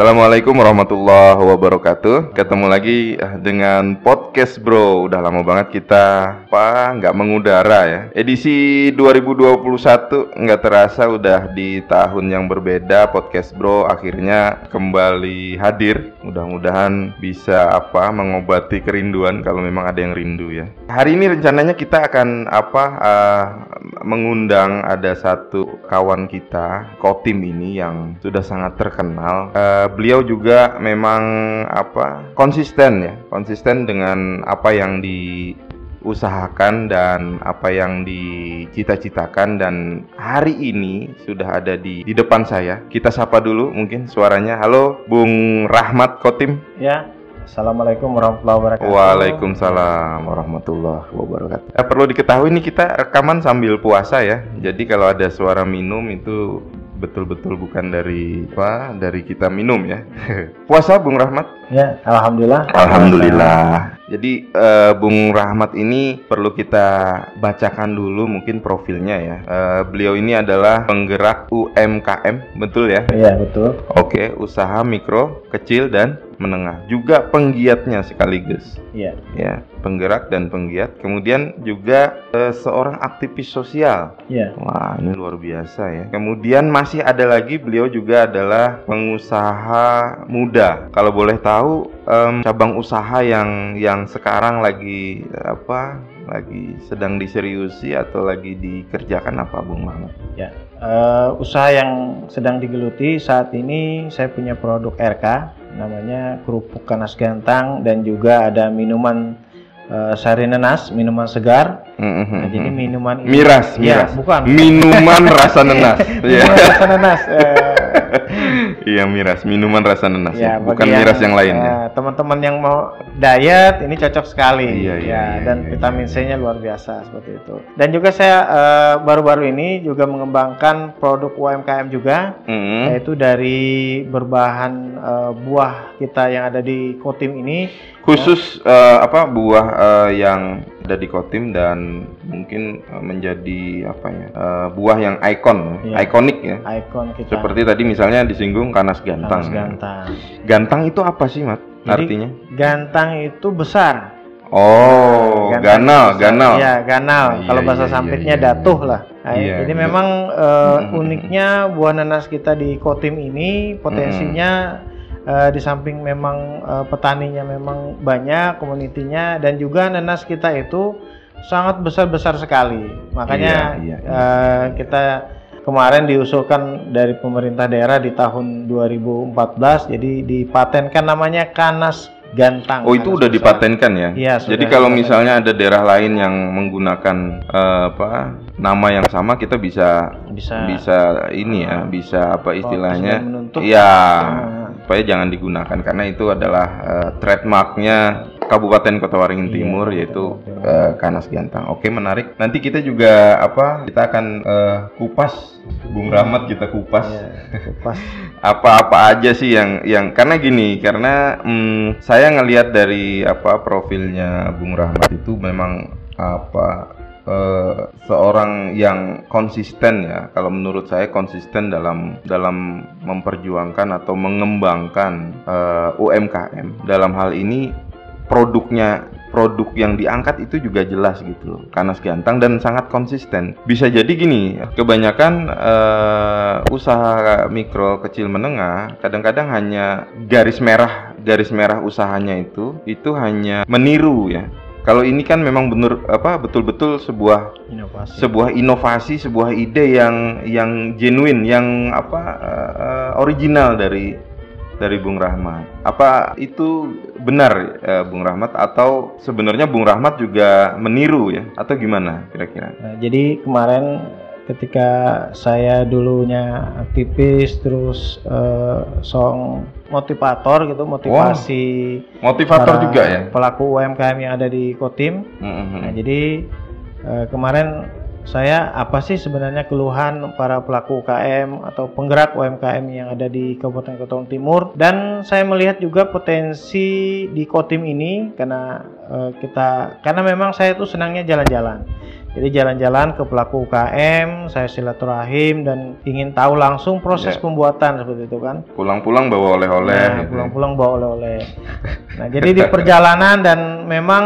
Assalamualaikum warahmatullahi wabarakatuh. Ketemu lagi eh, dengan podcast Bro. Udah lama banget kita apa nggak mengudara ya. Edisi 2021 nggak terasa udah di tahun yang berbeda. Podcast Bro akhirnya kembali hadir. Mudah-mudahan bisa apa mengobati kerinduan kalau memang ada yang rindu ya. Hari ini rencananya kita akan apa eh, mengundang ada satu kawan kita Kotim ini yang sudah sangat terkenal. Eh, beliau juga memang apa konsisten ya, konsisten dengan apa yang diusahakan dan apa yang dicita-citakan dan hari ini sudah ada di di depan saya. Kita sapa dulu mungkin suaranya. Halo Bung Rahmat Kotim. Ya, Assalamualaikum warahmatullahi wabarakatuh. Waalaikumsalam warahmatullahi wabarakatuh. Eh, perlu diketahui nih kita rekaman sambil puasa ya. Jadi kalau ada suara minum itu betul-betul bukan dari apa dari kita minum ya. puasa Bung Rahmat? Ya, alhamdulillah. Alhamdulillah. Jadi eh, Bung Rahmat ini perlu kita bacakan dulu mungkin profilnya ya. Eh, beliau ini adalah penggerak UMKM, betul ya? Iya, betul. Oke, usaha mikro, kecil dan menengah. Juga penggiatnya sekaligus. Iya. Ya, penggerak dan penggiat. Kemudian juga eh, seorang aktivis sosial. Iya. Wah, ini luar biasa ya. Kemudian masih ada lagi beliau juga adalah pengusaha muda. Kalau boleh tahu em, cabang usaha yang yang sekarang lagi apa? Lagi sedang diseriusi atau lagi dikerjakan apa, Bung Muhammad? Ya. Eh, usaha yang sedang digeluti saat ini saya punya produk RK namanya kerupuk kanas gantang dan juga ada minuman eh, sari nenas, minuman segar. Nah, jadi minuman ini miras, Ya, miras. bukan. Minuman rasa nenas. Iya. Rasa nenas. Eh, Iya, miras, minuman rasa nenas. ya, ya. Bukan bagi miras yang lain ya. eh, Teman-teman yang mau diet ini cocok sekali. Iya, iya, ya, iya, dan iya, vitamin C-nya luar biasa seperti itu. Dan juga saya eh, baru-baru ini juga mengembangkan produk UMKM juga Mm-mm. yaitu dari berbahan eh, buah kita yang ada di Kotim ini Khusus eh, apa buah eh, yang ada di Kotim dan mungkin eh, menjadi apa ya eh, buah yang ikon, Iya. ikonik ya. ikon kita Seperti tadi misalnya disinggung kanas gantang. Kanas gantang. Gantang itu apa sih, Mat? Jadi, Artinya? Gantang itu besar. Oh, ganal, ganal. Iya, ganal. Iya, Kalau bahasa iya, sampitnya iya, iya, datuh iya. lah. Nah, Iya, jadi iya. memang Mm-mm. uniknya buah nanas kita di Kotim ini potensinya eh, di samping memang eh, petaninya memang banyak, komunitinya dan juga nanas kita itu sangat besar-besar sekali. Makanya Iya, iya, iya. eh, kita kemarin diusulkan dari pemerintah daerah di tahun 2014 jadi dipatenkan namanya kanas gantang. Oh, itu udah besar. dipatenkan ya? Iya, sudah Jadi kalau dipatenkan. misalnya ada daerah lain yang menggunakan eh, apa nama yang sama, kita bisa bisa bisa ini ya, bisa apa istilahnya? presiden menuntut. Iya, Ah. Supaya jangan digunakan karena itu adalah eh, trademarknya Kabupaten Kota Waringin Iya, Timur Kabupaten yaitu eh, Kanas Gantang. Oke, menarik. Nanti kita juga apa? Kita akan eh, kupas Bung Rahmat kita kupas. Iya, kupas. apa-apa aja sih yang yang karena gini karena hmm, saya ngelihat dari apa profilnya Bung Rahmat itu memang apa eh, seorang yang konsisten ya. Kalau menurut saya konsisten dalam dalam memperjuangkan atau mengembangkan eh, UMKM dalam hal ini produknya produk yang diangkat itu juga jelas gitu loh. Kanas gantang dan sangat konsisten. Bisa jadi gini kebanyakan eh, usaha mikro kecil menengah kadang-kadang hanya garis merah garis merah usahanya itu itu hanya meniru ya kalau ini kan memang benar apa betul-betul sebuah inovasi. sebuah inovasi, sebuah ide yang yang genuine, yang apa eh, original dari dari Bung Rahmat. Apa itu benar eh, Bung Rahmat atau sebenarnya Bung Rahmat juga meniru ya atau gimana kira-kira? Nah, jadi kemarin ketika saya dulunya aktivis terus eh, song motivator gitu motivasi Motivator para juga ya? pelaku UMKM yang ada di Kotim. Mm-mm. Nah, jadi eh, kemarin saya apa sih sebenarnya keluhan para pelaku UKM atau penggerak UMKM yang ada di Kabupaten Kota Timur dan saya melihat juga potensi di Kotim ini karena eh, kita karena memang saya tuh senangnya jalan-jalan. Jadi jalan-jalan ke pelaku UKM, saya silaturahim dan ingin tahu langsung proses Ya. pembuatan seperti itu kan. Pulang-pulang bawa oleh-oleh. Nah, gitu. pulang-pulang bawa oleh-oleh. Nah, jadi di perjalanan dan memang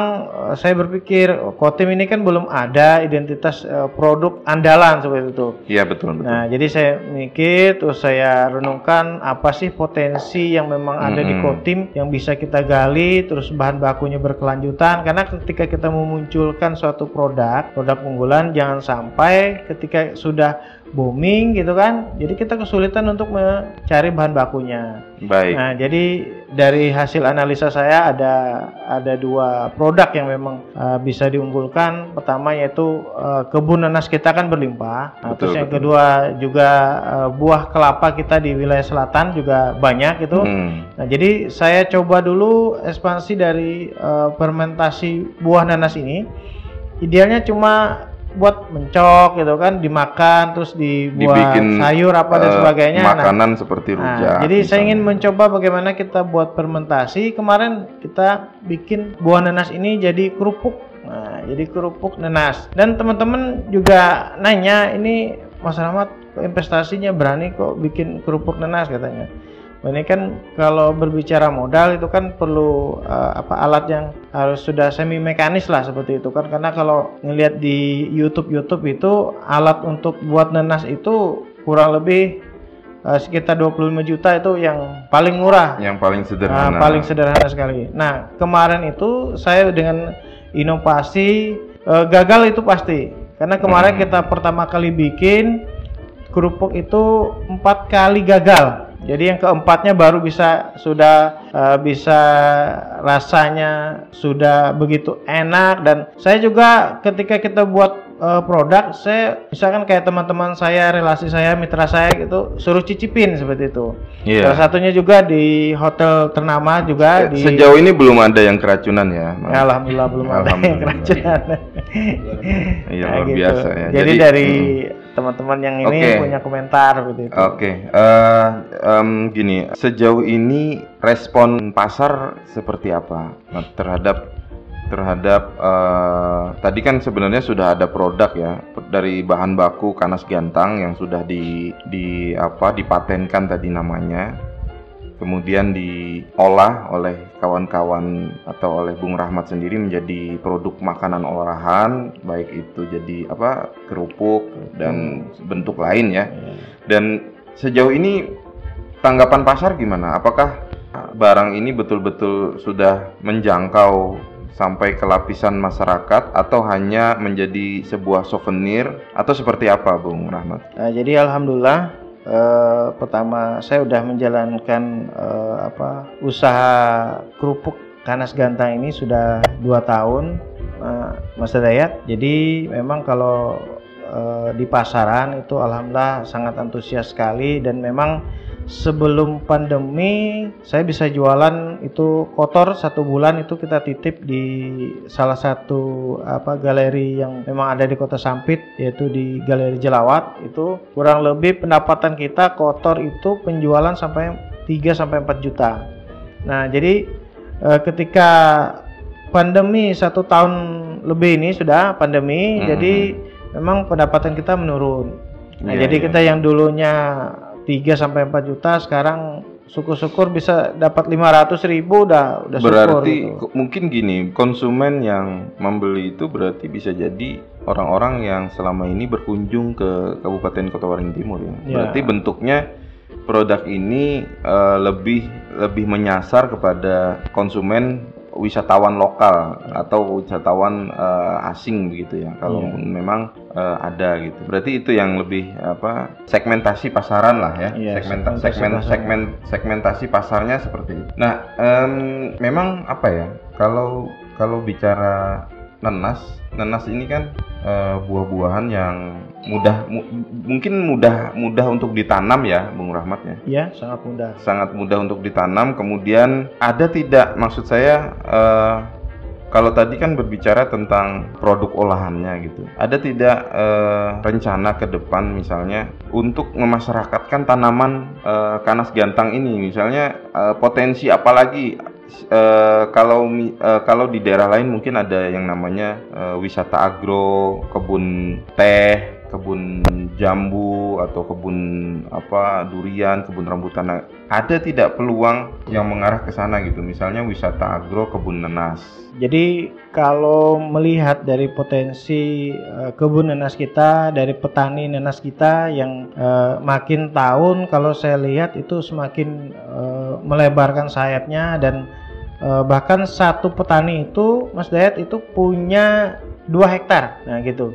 eh, saya berpikir oh, Kotim ini kan belum ada identitas eh, produk andalan seperti itu. Iya betul betul. Nah, jadi saya mikir terus saya renungkan apa sih potensi yang memang ada di Mm-mm. Kotim yang bisa kita gali terus bahan bakunya berkelanjutan karena ketika kita memunculkan suatu produk, produk unggulan jangan sampai ketika sudah booming gitu kan, jadi kita kesulitan untuk mencari bahan bakunya. Baik. Nah, jadi dari hasil analisa saya ada ada dua produk yang memang uh, bisa diunggulkan. Pertama yaitu uh, kebun nanas kita kan berlimpah. Nah, Betul, terus yang betul. kedua juga uh, buah kelapa kita di wilayah selatan juga banyak itu. Hmm. Nah, jadi saya coba dulu ekspansi dari uh, fermentasi buah nanas ini. Idealnya cuma buat mencok gitu kan, dimakan terus dibuat Dibikin sayur apa dan eh, sebagainya. Nah, Makanan seperti Nah, rujak. jadi saya misalnya. ingin mencoba bagaimana kita buat fermentasi. Kemarin kita bikin buah nanas ini jadi kerupuk. Nah, jadi kerupuk nanas. Dan teman-teman juga nanya, ini Mas Rahmat investasinya berani kok bikin kerupuk nanas katanya. Ini kan kalau berbicara modal itu kan perlu eh, apa alat yang harus sudah semi mekanis lah seperti itu kan karena kalau ngelihat di YouTube YouTube itu alat untuk buat nanas itu kurang lebih eh, sekitar 25 juta itu yang paling murah yang paling Nah, sederhana. paling sederhana sekali. Nah, kemarin itu saya dengan inovasi eh, gagal itu pasti. Karena kemarin Hmm. kita pertama kali bikin kerupuk itu empat kali gagal. Jadi yang keempatnya baru bisa sudah eh, bisa rasanya sudah begitu enak dan saya juga ketika kita buat eh, produk saya misalkan kayak teman-teman saya relasi saya mitra saya gitu suruh cicipin seperti itu. Iya. Salah satunya juga di hotel ternama juga di Sejauh ini belum ada yang keracunan ya. Ya, alhamdulillah belum ada yang Alhamdulillah. keracunan. Iya, Nah, luar biasa ya. Jadi, Jadi, dari mm. Teman-teman yang ini Oke. punya komentar seperti itu. Oke, eh, em, gini, sejauh ini respon pasar seperti apa Nah, terhadap terhadap eh, tadi kan sebenarnya sudah ada produk ya dari bahan baku kanas gantang yang sudah di di apa dipatenkan tadi namanya, kemudian diolah oleh kawan-kawan atau oleh Bung Rahmat sendiri menjadi produk makanan olahan, baik itu jadi apa kerupuk dan bentuk lain ya. Iya. Dan sejauh ini tanggapan pasar gimana? Apakah barang ini betul-betul sudah menjangkau sampai ke lapisan masyarakat atau hanya menjadi sebuah souvenir atau seperti apa, Bung Rahmat? Nah, jadi alhamdulillah eh, pertama saya sudah menjalankan eh, apa usaha kerupuk kanas gantang ini sudah dua tahun, eh, Mas Dayat. Jadi memang kalau eh, di pasaran itu alhamdulillah sangat antusias sekali dan memang sebelum pandemi saya bisa jualan itu kotor satu bulan itu kita titip di salah satu apa galeri yang memang ada di kota Sampit yaitu di galeri Jelawat itu kurang lebih pendapatan kita kotor itu penjualan sampai 3 sampai 4 juta. Nah jadi eh, ketika pandemi satu tahun lebih ini sudah pandemi Mhm. jadi memang pendapatan kita menurun. Nah, Iya, jadi iya. kita yang dulunya 3 sampai 4 juta sekarang syukur-syukur bisa dapat 500 ribu udah udah syukur Berarti gitu. ko- mungkin gini, konsumen yang membeli itu berarti bisa jadi orang-orang yang selama ini berkunjung ke Kabupaten Kota Waringin Timur ya. Ya. Berarti bentuknya produk ini eh, lebih lebih menyasar kepada konsumen wisatawan lokal atau wisatawan eh, asing begitu ya. Kalau Iya. memang eh, ada gitu. Berarti itu yang lebih apa segmentasi pasaran lah ya. Iya, Segmenta- segmentasi segmen segmen segmentasi pasarnya seperti itu. Nah, em, memang apa ya? Kalau kalau bicara nanas, nanas ini kan eh, buah-buahan yang mudah mu- mungkin mudah mudah untuk ditanam ya, Bung Rahmat ya. Ya, sangat mudah. Sangat mudah untuk ditanam. Kemudian ada tidak maksud saya eh, kalau tadi kan berbicara tentang produk olahannya gitu. Ada tidak eh, rencana ke depan misalnya untuk memasyarakatkan tanaman eh, kanas gantang ini misalnya eh, potensi apalagi uh, kalau uh, kalau di daerah lain mungkin ada yang namanya uh, wisata agro, kebun teh, kebun jambu atau kebun apa durian, kebun rambutan. Ada tidak peluang yang mengarah ke sana gitu? Misalnya wisata agro, kebun nenas. Jadi kalau melihat dari potensi uh, kebun nenas kita, dari petani nenas kita yang uh, makin tahun kalau saya lihat itu semakin uh, melebarkan sayapnya dan uh, bahkan satu petani itu Mas Dayat itu punya dua hektar. Nah gitu.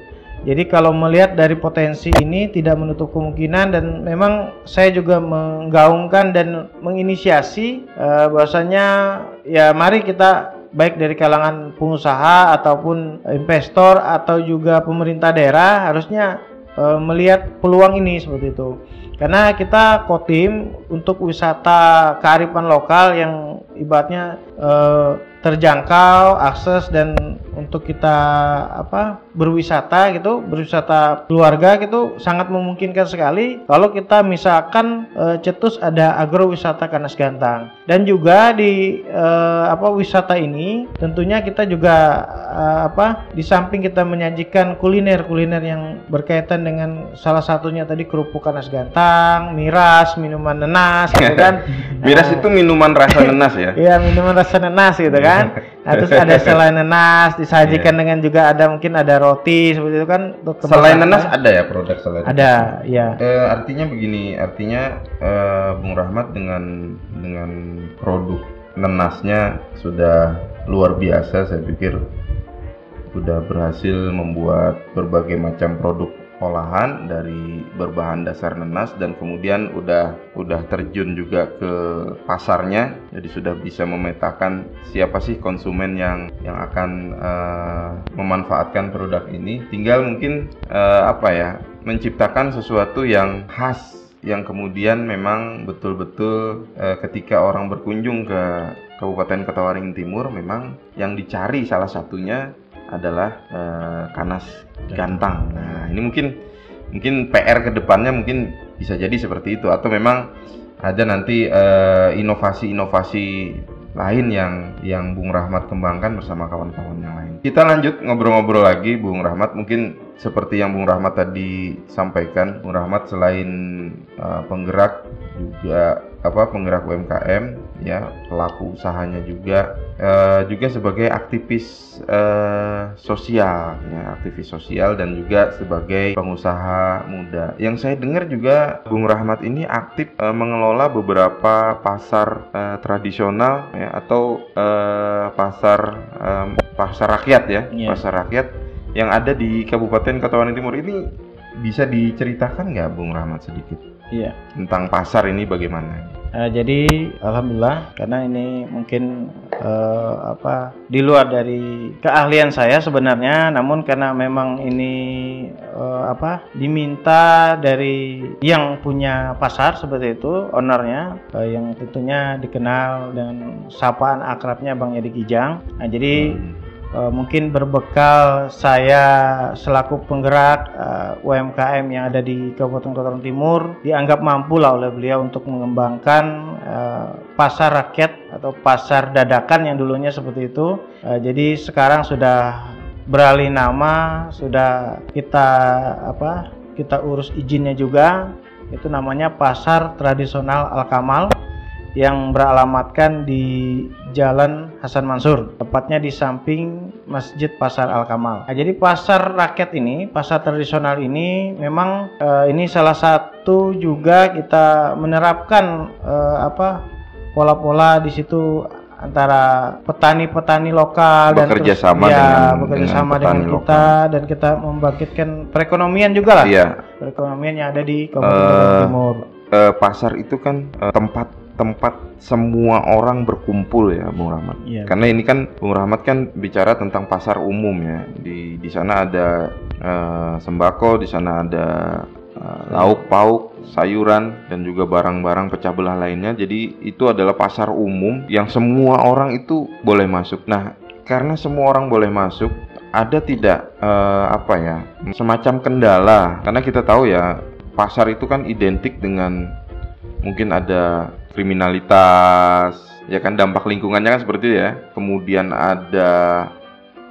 Jadi kalau melihat dari potensi ini tidak menutup kemungkinan dan memang saya juga menggaungkan dan menginisiasi uh, bahwasanya ya mari kita baik dari kalangan pengusaha ataupun investor atau juga pemerintah daerah harusnya uh, melihat peluang ini seperti itu. Karena kita kotim untuk wisata kearifan lokal yang ibaratnya uh, terjangkau, akses dan untuk kita apa berwisata gitu berwisata keluarga gitu sangat memungkinkan sekali kalau kita misalkan e, cetus ada agrowisata Kanas Gantang dan juga di e, apa wisata ini tentunya kita juga e, apa di samping kita menyajikan kuliner-kuliner yang berkaitan dengan salah satunya tadi kerupuk Kanas Gantang, miras, minuman nenas gitu kan. miras itu minuman rasa nenas ya? Iya, minuman rasa nenas gitu kan. Nah, terus ada selain nenas disajikan yeah. dengan juga ada mungkin ada roti seperti itu kan selain nenas ada ya produk selain ada ya uh, artinya begini artinya uh, Bung Rahmat dengan dengan produk nenasnya sudah luar biasa saya pikir sudah berhasil membuat berbagai macam produk olahan dari berbahan dasar nenas dan kemudian udah udah terjun juga ke pasarnya. Jadi sudah bisa memetakan siapa sih konsumen yang yang akan uh, memanfaatkan produk ini. Tinggal mungkin uh, apa ya menciptakan sesuatu yang khas yang kemudian memang betul-betul uh, ketika orang berkunjung ke Kabupaten Kota Timur memang yang dicari salah satunya adalah uh, kanas gantang. Nah, ini mungkin mungkin PR ke depannya mungkin bisa jadi seperti itu atau memang ada nanti uh, inovasi-inovasi lain yang yang Bung Rahmat kembangkan bersama kawan-kawan yang lain. Kita lanjut ngobrol-ngobrol lagi Bung Rahmat mungkin seperti yang Bung Rahmat tadi sampaikan, Bung Rahmat selain uh, penggerak juga apa penggerak UMKM ya pelaku usahanya juga uh, juga sebagai aktivis uh, sosial ya aktivis sosial dan juga sebagai pengusaha muda yang saya dengar juga Bung Rahmat ini aktif uh, mengelola beberapa pasar uh, tradisional ya atau uh, pasar um, pasar rakyat ya yeah. pasar rakyat yang ada di Kabupaten Kota Timur ini bisa diceritakan nggak Bung Rahmat sedikit? Iya. Tentang pasar ini bagaimana? Uh, jadi alhamdulillah karena ini mungkin uh, apa di luar dari keahlian saya sebenarnya, namun karena memang ini uh, apa diminta dari yang punya pasar seperti itu, ownernya uh, yang tentunya dikenal dengan sapaan akrabnya Bang Yadi Kijang. Nah jadi hmm uh, mungkin berbekal saya selaku penggerak uh, eh, UMKM yang ada di Kabupaten Kota Timur dianggap mampu lah oleh beliau untuk mengembangkan uh, pasar rakyat atau pasar dadakan yang dulunya seperti itu. Uh, jadi sekarang sudah beralih nama, sudah kita apa? Kita urus izinnya juga. Itu namanya Pasar Tradisional Al Kamal yang beralamatkan di Jalan Hasan Mansur, tepatnya di samping Masjid Pasar Al Kamal. Nah, jadi pasar rakyat ini, pasar tradisional ini memang eh, ini salah satu juga kita menerapkan eh, apa pola-pola di situ antara petani-petani lokal bekerja dan sama ya, dengan bekerja dengan sama dengan kita lokal. dan kita membangkitkan perekonomian juga lah. Iya. Perekonomian yang ada di Kabupaten uh, Timur. Uh, pasar itu kan uh, tempat tempat semua orang berkumpul ya Bung Rahmat. Iya. Karena ini kan Bung Rahmat kan bicara tentang pasar umum ya. Di di sana ada uh, sembako, di sana ada uh, lauk pauk, sayuran dan juga barang-barang pecah belah lainnya. Jadi itu adalah pasar umum yang semua orang itu boleh masuk. Nah, karena semua orang boleh masuk, ada tidak uh, apa ya semacam kendala karena kita tahu ya pasar itu kan identik dengan mungkin ada kriminalitas ya kan dampak lingkungannya kan seperti itu ya. Kemudian ada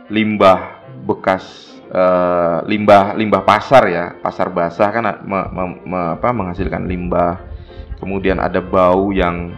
limbah bekas eh, limbah limbah pasar ya, pasar basah kan me- me- me- apa, menghasilkan limbah. Kemudian ada bau yang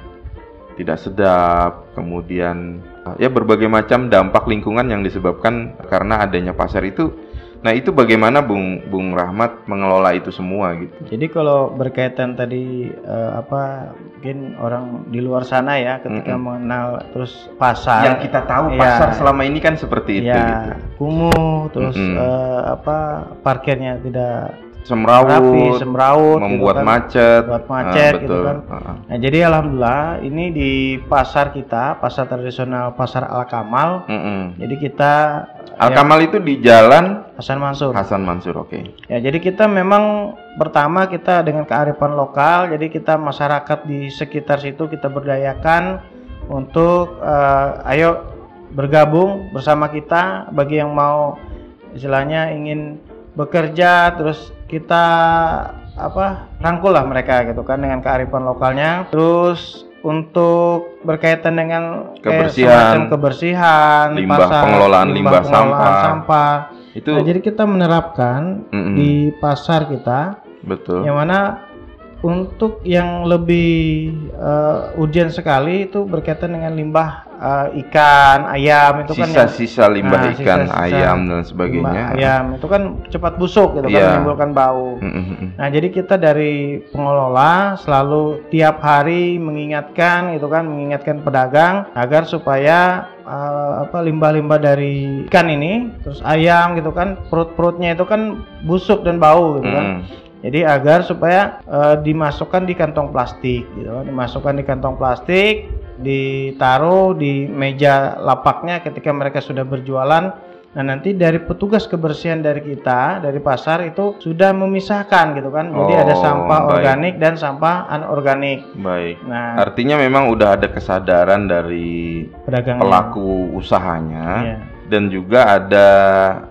tidak sedap, kemudian ya berbagai macam dampak lingkungan yang disebabkan karena adanya pasar itu. Nah, itu bagaimana Bung Bung Rahmat mengelola itu semua gitu. Jadi kalau berkaitan tadi eh, apa mungkin orang di luar sana ya ketika Mm-mm. mengenal terus pasar yang kita tahu Iya. pasar selama ini kan seperti itu ya gitu. kumuh terus Mm-mm. eh, apa parkirnya tidak Semrawut, rapi semrawut gitu membuat kan. macet. Buat macet Ah, gitu betul. kan. Ah, Nah, jadi alhamdulillah ini di pasar kita, pasar tradisional Pasar Al Kamal. ah. Mm-mm. Jadi kita Al ya, Kamal itu di Jalan Hasan Mansur. Hasan Mansur, oke. Ya, jadi kita memang pertama kita dengan kearifan lokal, jadi kita masyarakat di sekitar situ kita berdayakan untuk eh, ayo bergabung bersama kita bagi yang mau istilahnya ingin bekerja terus kita apa rangkul lah mereka gitu kan dengan kearifan lokalnya terus untuk berkaitan dengan Kebersihan. kebersihan Limbah, pengelolaan limbah sampah. sampah. Itu Nah, jadi kita menerapkan Mm-mm. di pasar kita betul. yang mana untuk yang lebih eh, urgent sekali itu berkaitan dengan limbah eh, ikan, ayam itu kan yang- Sisa-sisa limbah Nah, ikan, sisa-sisa ayam dan sebagainya. ayam itu kan cepat busuk gitu Iya. kan menimbulkan bau. Nah, jadi kita dari pengelola selalu tiap hari mengingatkan itu kan mengingatkan pedagang agar supaya eh, apa limbah-limbah dari ikan ini terus ayam gitu kan perut-perutnya itu kan busuk dan bau gitu kan. Mm. Jadi agar supaya eh, dimasukkan di kantong plastik gitu kan, dimasukkan di kantong plastik, ditaruh di meja lapaknya ketika mereka sudah berjualan. Nah, nanti dari petugas kebersihan dari kita dari pasar itu sudah memisahkan gitu kan. Jadi ada Oh, sampah baik. organik dan sampah anorganik. Baik. Nah, Artinya memang udah ada kesadaran dari pedagang pelaku usahanya Iya. Dan juga ada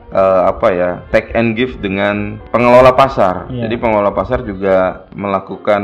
eh, apa ya take and give dengan pengelola pasar. Iya. Jadi pengelola pasar juga melakukan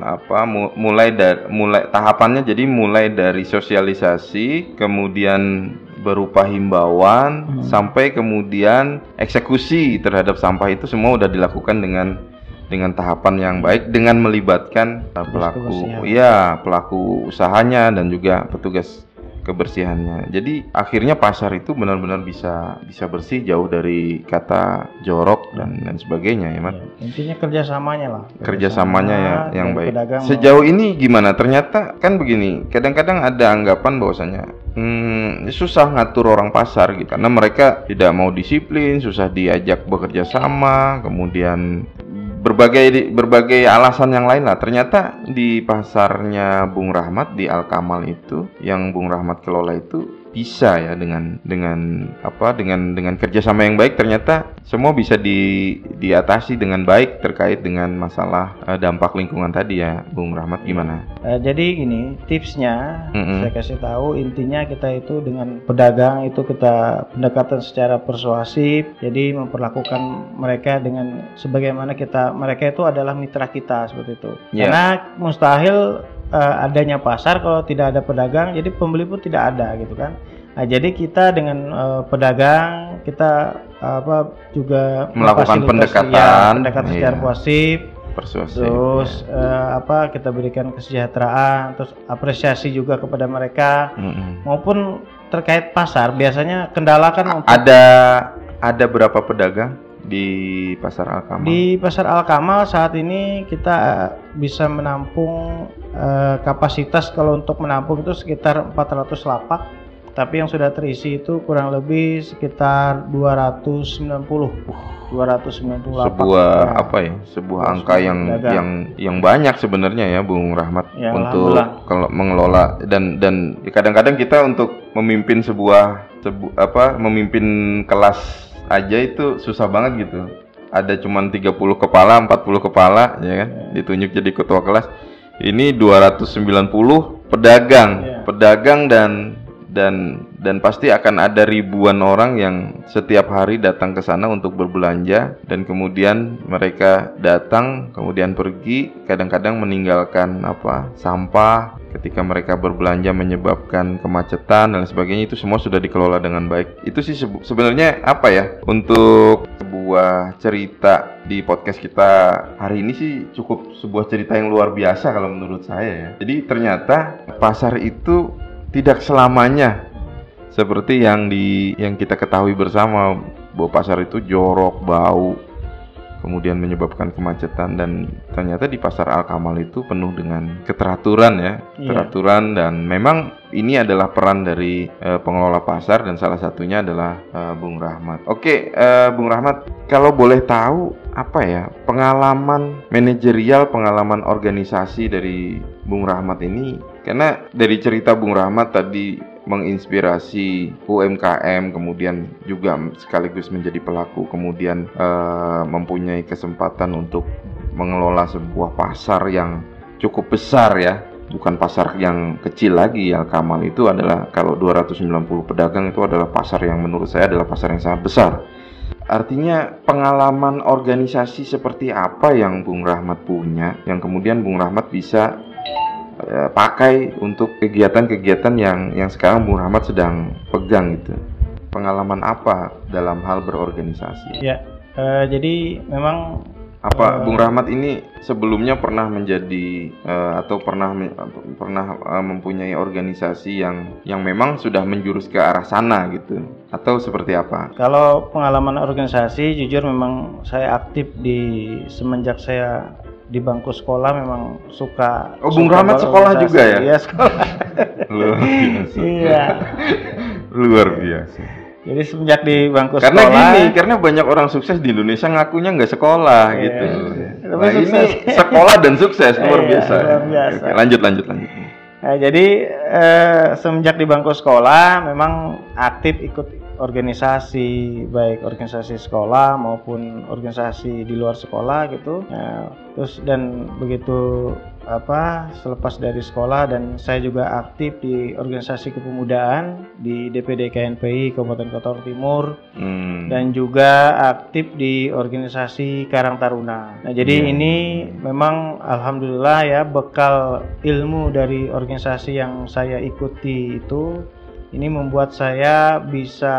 apa mu- mulai dari mulai tahapannya jadi mulai dari sosialisasi kemudian berupa himbauan Hmm. sampai kemudian eksekusi terhadap sampah itu semua udah dilakukan dengan dengan tahapan yang baik dengan melibatkan uh, pelaku ya pelaku usahanya dan juga petugas kebersihannya. Jadi akhirnya pasar itu benar-benar bisa bisa bersih jauh dari kata jorok dan dan sebagainya ya, Mat. Iya. Intinya kerjasamanya lah. Kerjasamanya ya yang baik. Sejauh ini gimana? Ternyata kan begini, kadang-kadang ada anggapan bahwasanya hmm, susah ngatur orang pasar gitu karena mereka tidak mau disiplin, susah diajak bekerja sama, kemudian berbagai berbagai alasan yang lain lah. Ternyata di pasarnya Bung Rahmat di Al Kamal itu yang Bung Rahmat kelola itu bisa ya dengan dengan apa dengan dengan kerjasama yang baik ternyata semua bisa di diatasi dengan baik terkait dengan masalah eh, dampak lingkungan tadi ya Bung Rahmat gimana? Eh, jadi gini tipsnya Mm-mm. saya kasih tahu intinya kita itu dengan pedagang itu kita pendekatan secara persuasif jadi memperlakukan mereka dengan sebagaimana kita mereka itu adalah mitra kita seperti itu Iya. karena mustahil eh, adanya pasar kalau tidak ada pedagang jadi pembeli pun tidak ada gitu kan nah jadi kita dengan eh, pedagang kita eh, apa juga Melakukan memfasilitasi- pendekatan, ya, pendekatan secara iya. positif Persuasif. terus eh, apa kita berikan kesejahteraan terus apresiasi juga kepada mereka Mm-mm. maupun terkait pasar biasanya kendala kan Ada ada berapa pedagang di pasar Al Kamal? di pasar Al Kamal saat ini kita eh, bisa menampung eh, kapasitas kalau untuk menampung itu sekitar 400 lapak tapi yang sudah terisi itu kurang lebih sekitar 290 290 lapak sebuah Ya. apa ya sebuah angka yang pedagang. yang yang banyak sebenarnya ya Bung Rahmat Ya, untuk kalau mengelola dan dan kadang-kadang kita untuk memimpin sebuah sebu, apa memimpin kelas aja itu susah banget gitu. Ada cuman 30 kepala 40 kepala ya kan? Ditunjuk jadi ketua kelas. Ini 290 pedagang. Ya. pedagang dan dan dan pasti akan ada ribuan orang yang setiap hari datang ke sana untuk berbelanja dan kemudian mereka datang kemudian pergi kadang-kadang meninggalkan apa sampah ketika mereka berbelanja menyebabkan kemacetan dan sebagainya itu semua sudah dikelola dengan baik. Itu sih sebenarnya apa ya untuk sebuah cerita di podcast kita hari ini sih cukup sebuah cerita yang luar biasa kalau menurut saya ya. Jadi ternyata pasar itu tidak selamanya seperti yang di yang kita ketahui bersama bahwa pasar itu jorok, bau, kemudian menyebabkan kemacetan dan ternyata di pasar Al Kamal itu penuh dengan keteraturan ya, Iya. keteraturan dan memang ini adalah peran dari eh, pengelola pasar dan salah satunya adalah eh, Bung Rahmat. Oke, eh, Bung Rahmat, kalau boleh tahu apa ya pengalaman manajerial, pengalaman organisasi dari Bung Rahmat ini? Karena dari cerita Bung Rahmat tadi menginspirasi UMKM, kemudian juga sekaligus menjadi pelaku, kemudian eh, mempunyai kesempatan untuk mengelola sebuah pasar yang cukup besar ya, bukan pasar yang kecil lagi ya Kamal itu adalah kalau 290 pedagang itu adalah pasar yang menurut saya adalah pasar yang sangat besar. Artinya pengalaman organisasi seperti apa yang Bung Rahmat punya, yang kemudian Bung Rahmat bisa eh, pakai untuk kegiatan-kegiatan yang yang sekarang Bung Rahmat sedang pegang gitu. Pengalaman apa dalam hal berorganisasi? Ya, eh, jadi memang Apa Eh. Bung Rahmat ini sebelumnya pernah menjadi eh, atau pernah me- pernah eh, mempunyai organisasi yang yang memang sudah menjurus ke arah sana gitu atau seperti apa? kalau pengalaman organisasi, jujur memang saya aktif di semenjak saya di bangku sekolah memang suka. Oh, Bung suka Rahmat sekolah juga ya? Iya sekolah. Luar biasa. Iya. Luar biasa. Jadi semenjak di bangku Karena sekolah. gini, karena banyak orang sukses di Indonesia ngakunya nggak sekolah Iya. gitu. Tapi Nah, ini sekolah dan sukses luar Iya, biasa. luar biasa. Oke, lanjut lanjut lanjut. Nah, jadi eh, semenjak di bangku sekolah memang aktif ikut organisasi baik organisasi sekolah maupun organisasi di luar sekolah gitu. Nah, terus dan begitu apa selepas dari sekolah dan saya juga aktif di organisasi kepemudaan di DPD KNPI Kabupaten Kota Timur Hmm. dan juga aktif di organisasi Karang Taruna. Nah, jadi Iya. ini memang alhamdulillah ya bekal ilmu dari organisasi yang saya ikuti itu ini membuat saya bisa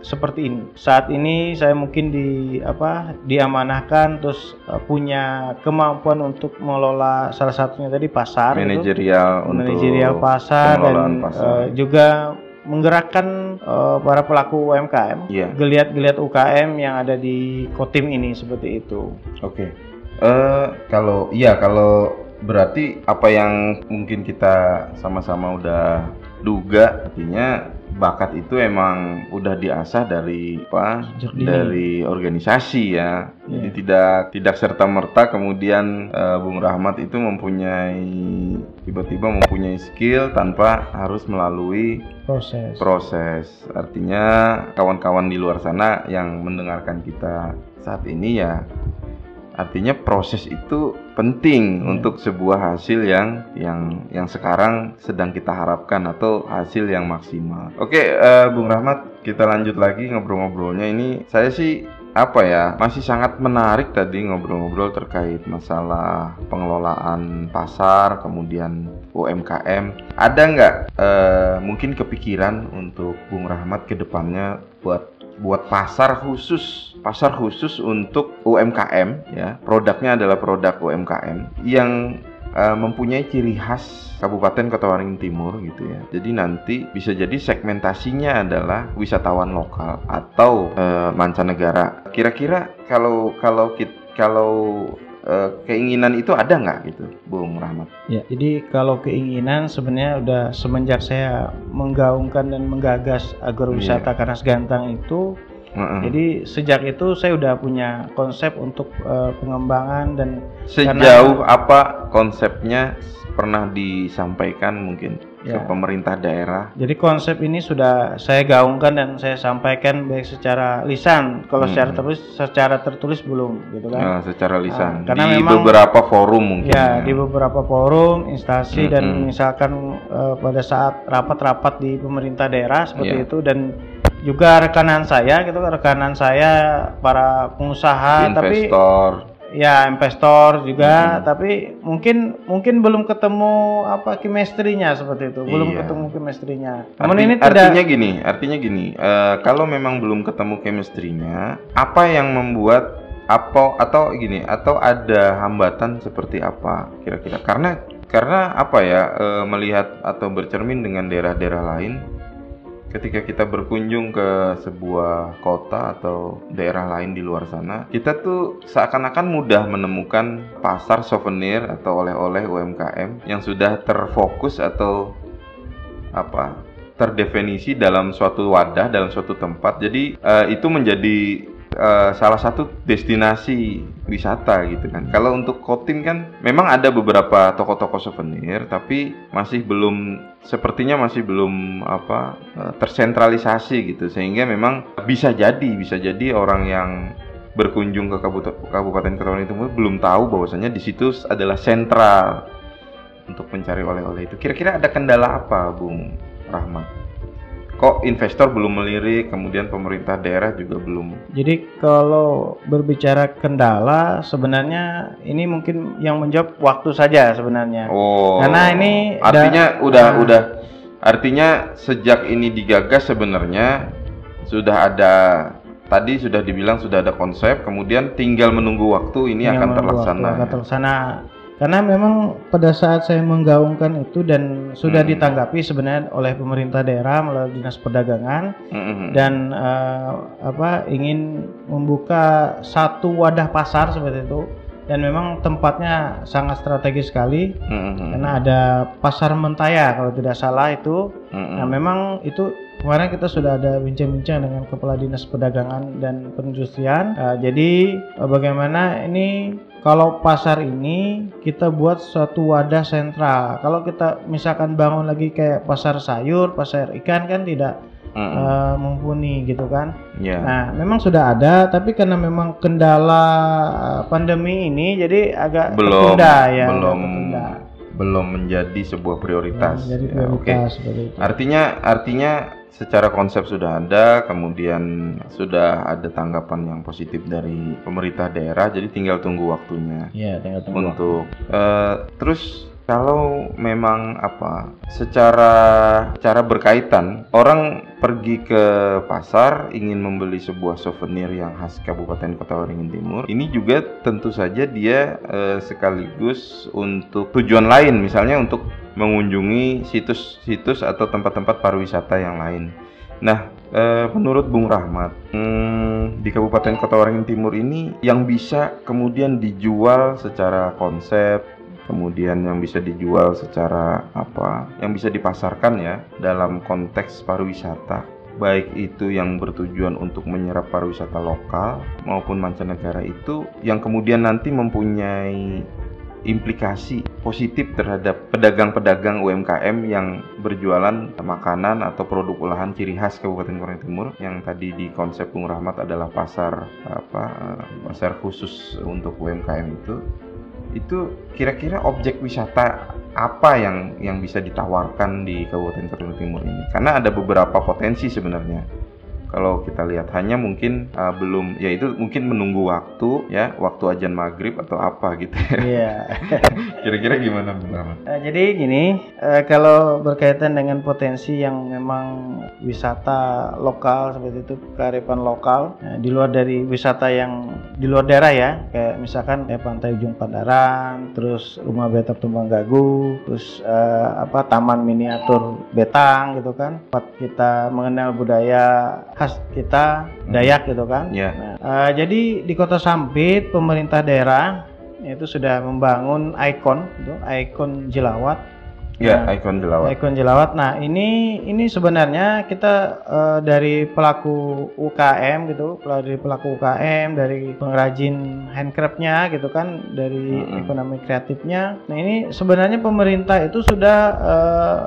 seperti ini. Saat ini saya mungkin di apa diamanahkan terus eh, punya kemampuan untuk mengelola salah satunya tadi pasar gitu manajerial untuk manajerial pasar dan pengelolaan pasar. eh, juga menggerakkan eh, para pelaku UMKM, Iya. geliat-geliat UKM yang ada di Kotim ini seperti itu. Oke. Eh kalau iya kalau berarti apa yang mungkin kita sama-sama udah duga artinya bakat itu emang udah diasah dari apa dari organisasi ya. Jadi Iya. tidak tidak serta merta kemudian eh, Bung Rahmat itu mempunyai tiba-tiba mempunyai skill tanpa harus melalui Proses. proses. Artinya kawan-kawan di luar sana yang mendengarkan kita saat ini ya artinya proses itu penting Iya. untuk sebuah hasil yang yang yang sekarang sedang kita harapkan atau hasil yang maksimal. Oke, eh, Bung Rahmat, kita lanjut lagi ngobrol-ngobrolnya ini. Saya sih apa ya masih sangat menarik tadi ngobrol-ngobrol terkait masalah pengelolaan pasar kemudian UMKM ada nggak eh, mungkin kepikiran untuk Bung Rahmat ke depannya buat buat pasar khusus pasar khusus untuk UMKM ya produknya adalah produk UMKM yang eh, mempunyai ciri khas Kabupaten Kota Waringin Timur gitu ya. Jadi nanti bisa jadi segmentasinya adalah wisatawan lokal atau eh, mancanegara. Kira-kira kalau kalau kalau eh, keinginan itu ada nggak gitu, Bung Rahmat? Ya, jadi kalau keinginan sebenarnya udah semenjak saya menggaungkan dan menggagas agrowisata Karas Gantang itu, Heeh. jadi sejak itu saya udah punya konsep untuk eh, pengembangan dan Sejauh apa konsepnya pernah disampaikan mungkin ke Ya. pemerintah daerah? Jadi konsep ini sudah saya gaungkan dan saya sampaikan baik secara lisan. Kalau Hmm. secara tertulis, secara tertulis belum, gitu kan? Nah, secara lisan Ah, karena di memang- beberapa forum mungkin. Ya, di beberapa forum, instansi dan Mm-mm. misalkan eh, pada saat rapat-rapat di pemerintah daerah seperti Iya. itu dan juga rekanan saya gitu rekanan saya para pengusaha tapi investor. ya investor juga Hmm. tapi mungkin mungkin belum ketemu apa chemistry-nya seperti itu belum Iya. ketemu chemistry-nya namun Arti- ini tidak artinya gini, artinya gini, eh, kalau memang belum ketemu chemistry-nya, apa yang membuat apa atau gini atau ada hambatan seperti apa kira-kira? Karena karena apa ya eh, melihat atau bercermin dengan daerah-daerah lain, ketika kita berkunjung ke sebuah kota atau daerah lain di luar sana, kita tuh seakan-akan mudah menemukan pasar souvenir atau oleh-oleh UMKM yang sudah terfokus atau apa terdefinisi dalam suatu wadah dalam suatu tempat. Jadi eh, itu menjadi eh, salah satu destinasi wisata gitu kan kalau untuk Kotim kan memang ada beberapa toko-toko souvenir tapi masih belum sepertinya masih belum apa eh, tersentralisasi gitu sehingga memang bisa jadi bisa jadi orang yang berkunjung ke Kabupaten Ketahuan Timur belum tahu bahwasanya di situ adalah sentral untuk mencari oleh-oleh itu. Kira-kira ada kendala apa, Bung Rahmat? Kok investor belum melirik, kemudian pemerintah daerah juga belum? Jadi kalau berbicara kendala sebenarnya ini mungkin yang menjawab waktu saja sebenarnya. Oh, Karena ini artinya da- udah nah. udah artinya sejak ini digagas sebenarnya sudah ada tadi sudah dibilang sudah ada konsep, kemudian tinggal menunggu waktu ini yang akan terlaksana. akan ya? terlaksana. Karena memang pada saat saya menggaungkan itu dan sudah Hmm. ditanggapi sebenarnya oleh pemerintah daerah melalui dinas perdagangan Mm-mm. dan eh, apa ingin membuka satu wadah pasar seperti itu dan memang tempatnya sangat strategis sekali Mm-mm. karena ada pasar Mentaya kalau tidak salah itu Mm-mm. Nah, memang itu kemarin kita sudah ada bincang-bincang dengan Kepala Dinas Perdagangan dan Perindustrian. Uh, jadi uh, bagaimana ini kalau pasar ini kita buat suatu wadah sentral. Kalau kita misalkan bangun lagi kayak pasar sayur, pasar ikan kan tidak Mm-mm. uh, mumpuni gitu kan. Ya. Nah, memang sudah ada tapi karena memang kendala uh, pandemi ini jadi agak belum tertunda ya. belum tertunda. belum menjadi sebuah prioritas. Jadi Ya, Oke. prioritas seperti itu. Artinya artinya secara konsep sudah ada, kemudian sudah ada tanggapan yang positif dari pemerintah daerah, jadi tinggal tunggu waktunya Iya, tinggal tunggu. untuk eh, terus kalau memang apa secara cara berkaitan orang pergi ke pasar ingin membeli sebuah souvenir yang khas Kabupaten Kota Waringin Timur ini juga tentu saja dia eh, sekaligus untuk tujuan lain misalnya untuk mengunjungi situs-situs atau tempat-tempat pariwisata yang lain. Nah eh, menurut Bung Rahmat hmm, di Kabupaten Kota Waringin Timur ini yang bisa kemudian dijual secara konsep kemudian yang bisa dijual secara apa yang bisa dipasarkan ya dalam konteks pariwisata. Baik itu yang bertujuan untuk menyerap pariwisata lokal maupun mancanegara itu yang kemudian nanti mempunyai implikasi positif terhadap pedagang-pedagang UMKM yang berjualan makanan atau produk olahan ciri khas Kabupaten Waringin Timur yang tadi di konsep Bung Rahmat adalah pasar apa eh, pasar khusus untuk UMKM itu itu kira-kira objek wisata apa yang yang bisa ditawarkan di Kabupaten Karimun Timur ini? Karena ada beberapa potensi sebenarnya. Kalau kita lihat hanya mungkin uh, belum, ya itu mungkin menunggu waktu ya, waktu ajan maghrib atau apa gitu. Iya. Kira-kira gimana Bung Rahmat? Eh, jadi gini, eh, kalau berkaitan dengan potensi yang memang wisata lokal seperti itu kearifan lokal, eh, di luar dari wisata yang di luar daerah ya, kayak misalkan kayak Pantai Ujung Pandaran, terus Rumah Betok Tumbang Gagu, terus eh, apa Taman Miniatur Betang gitu kan, tempat kita mengenal budaya khas kita Dayak gitu kan. Ya. Nah, eh, jadi di Kota Sampit pemerintah daerah itu sudah membangun ikon itu ikon jelawat Ya, Nah, ikon jelawat. ikon jelawat nah ini ini sebenarnya kita eh, dari pelaku UKM gitu dari pelaku UKM dari pengrajin handcraftnya gitu kan dari Mm-mm. ekonomi kreatifnya nah ini sebenarnya pemerintah itu sudah eh,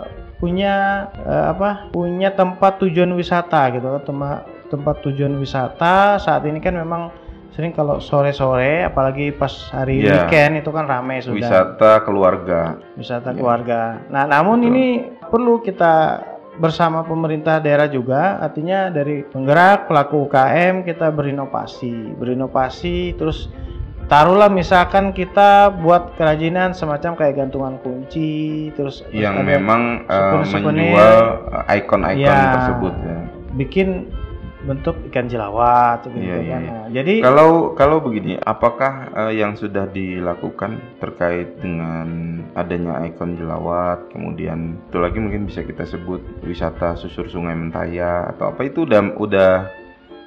punya eh, apa punya tempat tujuan wisata gitu tempat tempat tujuan wisata saat ini kan memang sering kalau sore-sore apalagi pas hari Iya. weekend itu kan ramai sudah Wisata keluarga. wisata Ya. keluarga. Nah, namun Betul. ini perlu kita bersama pemerintah daerah juga, artinya dari penggerak pelaku UKM kita berinovasi, berinovasi terus taruhlah misalkan kita buat kerajinan semacam kayak gantungan kunci terus yang ada memang souvenir-souvenir. menjual eh, ikon-ikon Ya. tersebut ya. bikin bentuk ikan jelawat gitu Iya, iya, kan. iya. Jadi Kalau kalau begini, apakah eh, yang sudah dilakukan terkait dengan adanya ikon jelawat, kemudian itu lagi mungkin bisa kita sebut wisata susur Sungai Mentaya atau apa itu udah udah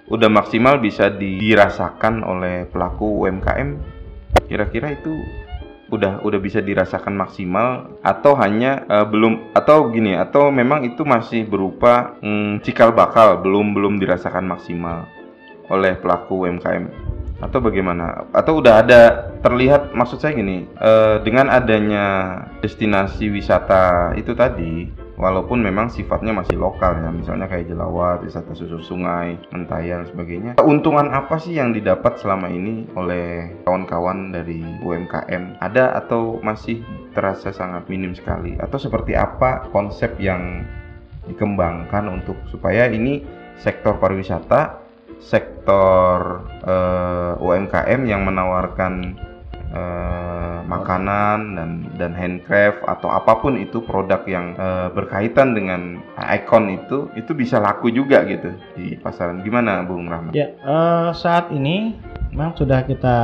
udah maksimal bisa di- dirasakan oleh pelaku UMKM? Kira-kira itu udah udah bisa dirasakan maksimal atau hanya eh, belum atau gini atau memang itu masih berupa mm, cikal bakal belum belum dirasakan maksimal oleh pelaku UMKM atau bagaimana atau udah ada terlihat maksud saya gini eh, dengan adanya destinasi wisata itu tadi walaupun memang sifatnya masih lokal ya misalnya kayak Jelawat wisata susur sungai Mentaya dan sebagainya. Keuntungan apa sih yang didapat selama ini oleh kawan-kawan dari UMKM ada atau masih terasa sangat minim sekali? Atau seperti apa konsep yang dikembangkan untuk supaya ini sektor pariwisata sektor eh, UMKM yang menawarkan eh, makanan dan dan handcraft atau apa pun itu produk yang eh, berkaitan dengan ikon itu itu bisa laku juga gitu di pasaran gimana Bung Rahmat? ya eh, saat ini memang sudah kita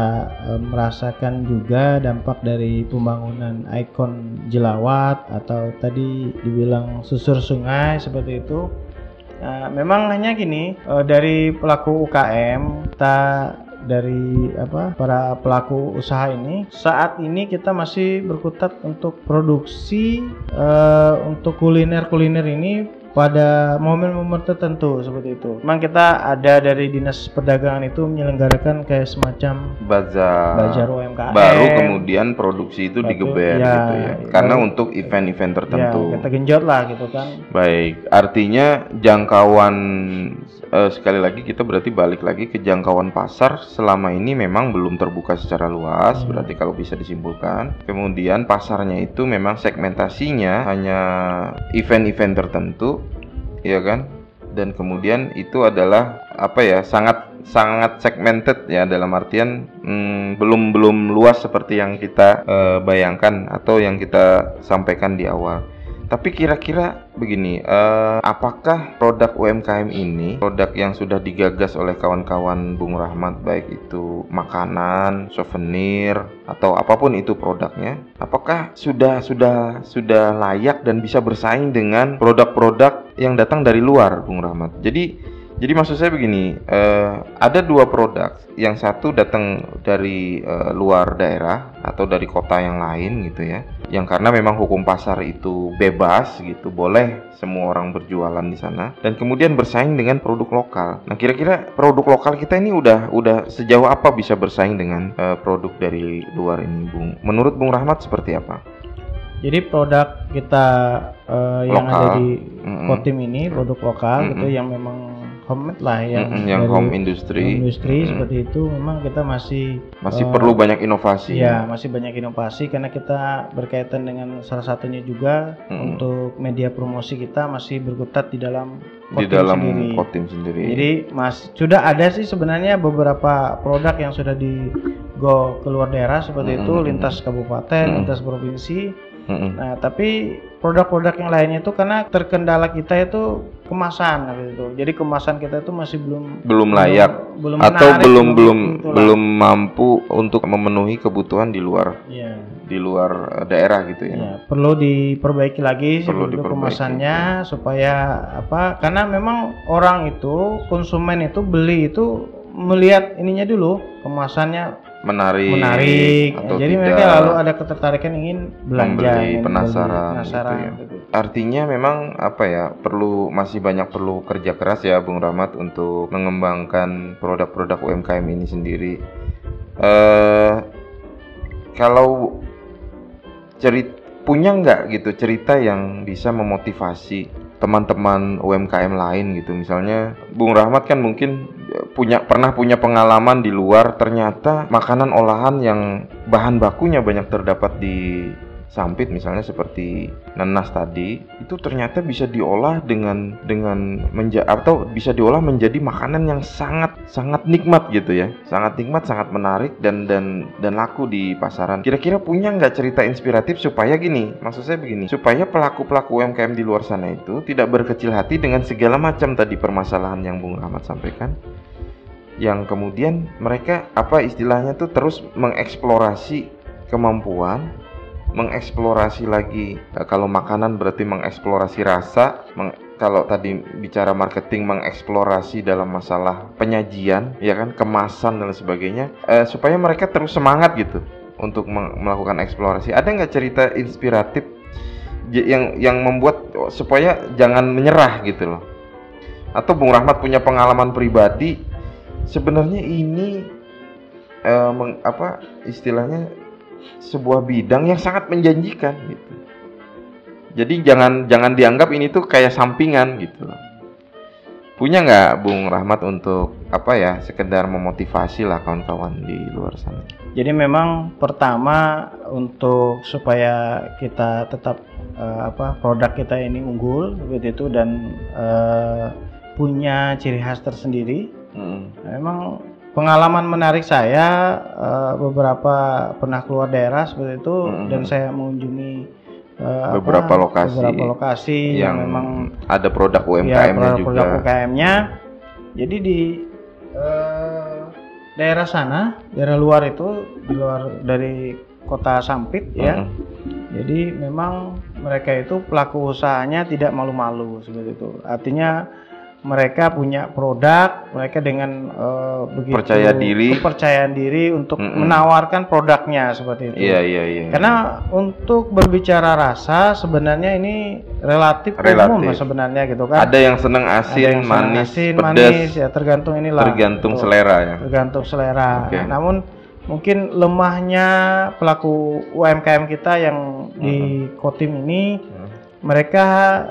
eh, merasakan juga dampak dari pembangunan ikon jelawat atau tadi dibilang susur sungai seperti itu. Nah, memang hanya gini dari pelaku UKM kita dari apa para pelaku usaha ini saat ini kita masih berkutat untuk produksi eh, untuk kuliner kuliner ini pada momen-momen tertentu seperti itu. Memang kita ada dari dinas perdagangan itu menyelenggarakan kayak semacam Bazar, bazar UMKM. baru kemudian produksi itu digeber ya, gitu ya karena baru- untuk event-event ya, tertentu. kita genjot lah gitu kan. Baik, artinya jangkauan eh, sekali lagi kita berarti balik lagi ke jangkauan pasar selama ini memang belum terbuka secara luas, Hmm. berarti kalau bisa disimpulkan. Kemudian pasarnya itu memang segmentasinya hanya event-event tertentu, ya kan? Dan kemudian itu adalah apa ya sangat sangat segmented ya dalam artian hmm, belum belum luas seperti yang kita eh, bayangkan atau yang kita sampaikan di awal. Tapi kira-kira begini, eh, apakah produk UMKM ini, produk yang sudah digagas oleh kawan-kawan Bung Rahmat, baik itu makanan, souvenir, atau apa pun itu produknya, apakah sudah sudah sudah layak dan bisa bersaing dengan produk-produk yang datang dari luar, Bung Rahmat? Jadi jadi maksud saya begini, eh, ada dua produk, yang satu datang dari eh, luar daerah atau dari kota yang lain gitu ya, yang karena memang hukum pasar itu bebas gitu, boleh semua orang berjualan di sana, dan kemudian bersaing dengan produk lokal. Nah kira-kira produk lokal kita ini udah udah sejauh apa bisa bersaing dengan eh, produk dari luar ini, Bung? Menurut Bung Rahmat seperti apa? Jadi produk kita eh, yang Lokal. ada di Mm-mm. Kotim ini produk lokal gitu Mm-mm. yang memang homemade lah yang Mm-mm, yang dari home industry, industri Mm-mm. seperti itu memang kita masih masih eh, perlu banyak inovasi. Ya, masih banyak inovasi karena kita berkaitan dengan salah satunya juga Mm-mm. untuk media promosi kita masih berkutat di dalam di dalam sendiri. Kotim sendiri. Jadi mas sudah ada sih sebenarnya beberapa produk yang sudah di go keluar daerah seperti Mm-mm, itu mm-mm. lintas kabupaten, Mm-mm. lintas provinsi. Mm-mm. Nah, tapi produk-produk yang lainnya itu karena terkendala kita itu kemasan gitu itu. Jadi kemasan kita itu masih belum belum layak belum atau menarik, belum belum itulah. belum mampu untuk memenuhi kebutuhan di luar Iya. di luar eh, daerah gitu ya. Ya, perlu diperbaiki lagi Perlu diperbaiki, kemasannya supaya apa? Karena memang orang itu konsumen itu beli itu melihat ininya dulu kemasannya Menarik, menarik. atau Jadi tidak. mereka lalu ada ketertarikan ingin belanja, Membeli, ingin penasaran beli, gitu penasaran ya. Artinya memang apa ya perlu masih banyak perlu kerja keras ya Bung Rahmat untuk mengembangkan produk-produk UMKM ini sendiri. Eh kalau cerit punya nggak gitu cerita yang bisa memotivasi teman-teman UMKM lain gitu. Misalnya Bung Rahmat kan mungkin eh, punya pernah punya pengalaman di luar ternyata makanan olahan yang bahan bakunya banyak terdapat di sampit misalnya seperti nanas tadi itu ternyata bisa diolah dengan dengan menja atau bisa diolah menjadi makanan yang sangat sangat nikmat gitu ya. Sangat nikmat sangat menarik dan dan dan laku di pasaran. Kira-kira punya nggak cerita inspiratif supaya gini? Maksud saya begini supaya pelaku pelaku UMKM di luar sana itu tidak berkecil hati dengan segala macam tadi permasalahan yang Bung Rahmat sampaikan. Yang kemudian mereka apa istilahnya tuh terus mengeksplorasi kemampuan mengeksplorasi lagi. Uh, kalau makanan berarti mengeksplorasi rasa meng, kalau tadi bicara marketing mengeksplorasi dalam masalah penyajian ya kan kemasan dan sebagainya uh, supaya mereka terus semangat gitu untuk melakukan eksplorasi. Ada nggak cerita inspiratif yang yang membuat supaya jangan menyerah gitu loh? Atau Bung Rahmat punya pengalaman pribadi sebenarnya ini uh, meng, apa istilahnya sebuah bidang yang sangat menjanjikan gitu. Jadi jangan jangan dianggap ini tuh kayak sampingan gitu. Punya nggak Bung Rahmat untuk apa ya sekedar memotivasi lah kawan-kawan di luar sana? Jadi memang pertama untuk supaya kita tetap uh, apa produk kita ini unggul begitu itu dan uh, punya ciri khas tersendiri. Hmm. Memang pengalaman menarik saya uh, beberapa pernah keluar daerah seperti itu hmm. dan saya mengunjungi uh, beberapa apa, lokasi beberapa lokasi yang, yang memang ada produk UMKM-nya ya, produk, juga. Produk UMKM-nya. Jadi di uh, daerah sana, daerah luar itu di luar dari kota Sampit ya. Hmm. Jadi memang mereka itu pelaku usahanya tidak malu-malu seperti itu. Artinya mereka punya produk, mereka dengan uh, begitu percaya diri, kepercayaan diri untuk mm -mm. menawarkan produknya seperti itu. Iya iya iya. Karena untuk berbicara rasa sebenarnya ini relatif, relatif. umum sebenarnya gitu kan. Ada yang senang asin, yang manis, asin, pedas, manis ya tergantung inilah. Tergantung gitu. selera ya. Tergantung selera. Okay. Namun mungkin lemahnya pelaku UMKM kita yang mm -hmm. di Kotim ini mereka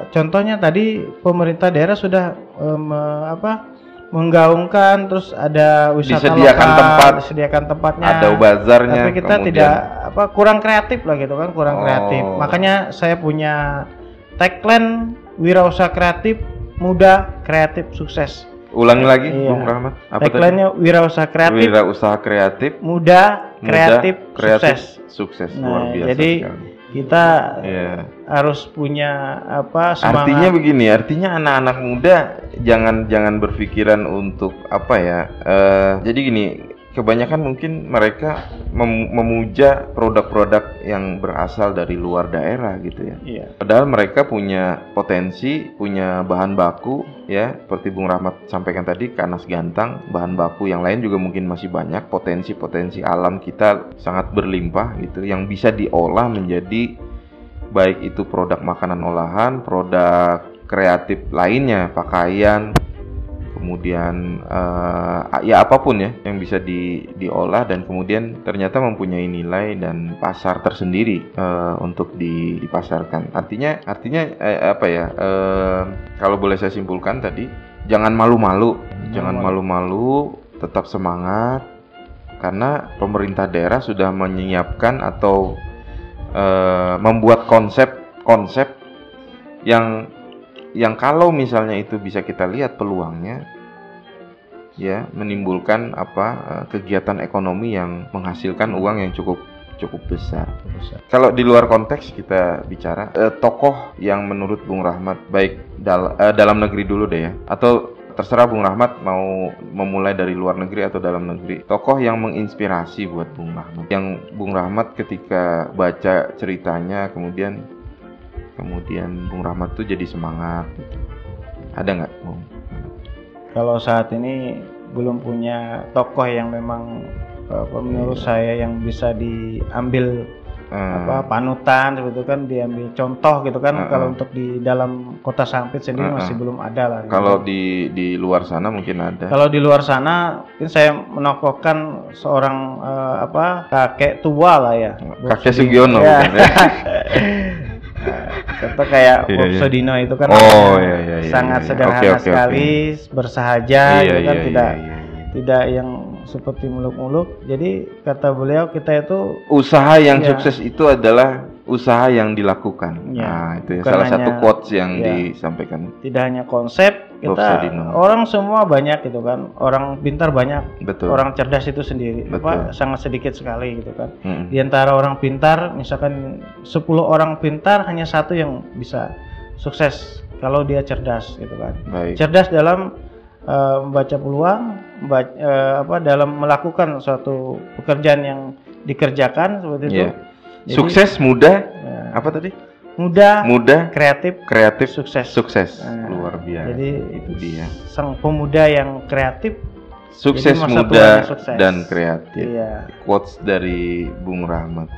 contohnya tadi pemerintah daerah sudah um, apa menggaungkan terus ada wisata disediakan lokal, tempat disediakan tempatnya. ada bazarnya tapi kita kemudian... tidak apa kurang kreatif lah gitu kan kurang oh. kreatif. Makanya saya punya tagline wirausaha kreatif muda kreatif sukses. Ulangi lagi iya. Bung Rahmat. Apa tagline-nya wirausaha kreatif wirausaha kreatif muda kreatif, muda, kreatif sukses. sukses. Nah, luar biasa jadi sekali kita yeah. harus punya apa semangat. Artinya begini, artinya anak-anak muda jangan jangan berpikiran untuk apa ya. Uh, jadi gini, kebanyakan mungkin mereka mem memuja produk-produk yang berasal dari luar daerah gitu ya. Iya. Padahal mereka punya potensi, punya bahan baku ya, seperti Bung Rahmat sampaikan tadi, kanas gantang, bahan baku yang lain juga mungkin masih banyak, potensi-potensi alam kita sangat berlimpah gitu yang bisa diolah menjadi baik itu produk makanan olahan, produk kreatif lainnya, pakaian, kemudian uh, ya apa pun ya yang bisa di, diolah dan kemudian ternyata mempunyai nilai dan pasar tersendiri uh, untuk di, dipasarkan. Artinya artinya eh, apa ya? Uh, kalau boleh saya simpulkan tadi, jangan malu-malu, jangan malu-malu, tetap semangat karena pemerintah daerah sudah menyiapkan atau uh, membuat konsep-konsep yang yang kalau misalnya itu bisa kita lihat peluangnya ya menimbulkan apa eh, kegiatan ekonomi yang menghasilkan uang yang cukup cukup besar. besar. Kalau di luar konteks kita bicara eh, tokoh yang menurut Bung Rahmat baik dal eh, dalam negeri dulu deh ya atau terserah Bung Rahmat mau memulai dari luar negeri atau dalam negeri. Tokoh yang menginspirasi buat Bung Rahmat. Yang Bung Rahmat ketika baca ceritanya kemudian kemudian Bung Rahmat tuh jadi semangat ada nggak Bung? Kalau saat ini belum punya tokoh yang memang apa, menurut iya. saya yang bisa diambil hmm. apa panutan seperti itu kan diambil contoh gitu kan hmm. kalau untuk di dalam kota Sampit sendiri hmm. masih belum ada lah. Gitu. Kalau di di luar sana mungkin ada. Kalau di luar sana mungkin saya menokohkan seorang uh, apa kakek tua lah ya. Kakek Sugiono. Ya. Contoh kayak iya, Bob iya. Sodino itu kan oh, iya, iya, iya, sangat iya, sederhana okay, okay, sekali, okay. bersahaja iya, kan iya, tidak iya, iya, iya. tidak yang seperti muluk-muluk. Jadi kata beliau kita itu usaha yang ya, sukses itu adalah usaha yang dilakukan. Ya, nah, itu ya salah satu quotes yang ya. disampaikan. Tidak hanya konsep, kita orang semua banyak gitu kan. Orang pintar banyak, Betul. orang cerdas itu sendiri. Betul. Apa sangat sedikit sekali gitu kan. Mm-mm. Di antara orang pintar, misalkan 10 orang pintar hanya satu yang bisa sukses kalau dia cerdas gitu kan. Baik. Cerdas dalam eh, membaca peluang, memba- eh, apa dalam melakukan suatu pekerjaan yang dikerjakan seperti itu. Jadi, Sukses mudah eh, apa tadi? mudah, Mudah, kreatif, kreatif, sukses. sukses. Nah, Luar biasa. Jadi itu dia. sang pemuda yang kreatif, Sukses muda sukses. dan kreatif. iya. Quotes dari Bung Rahmat.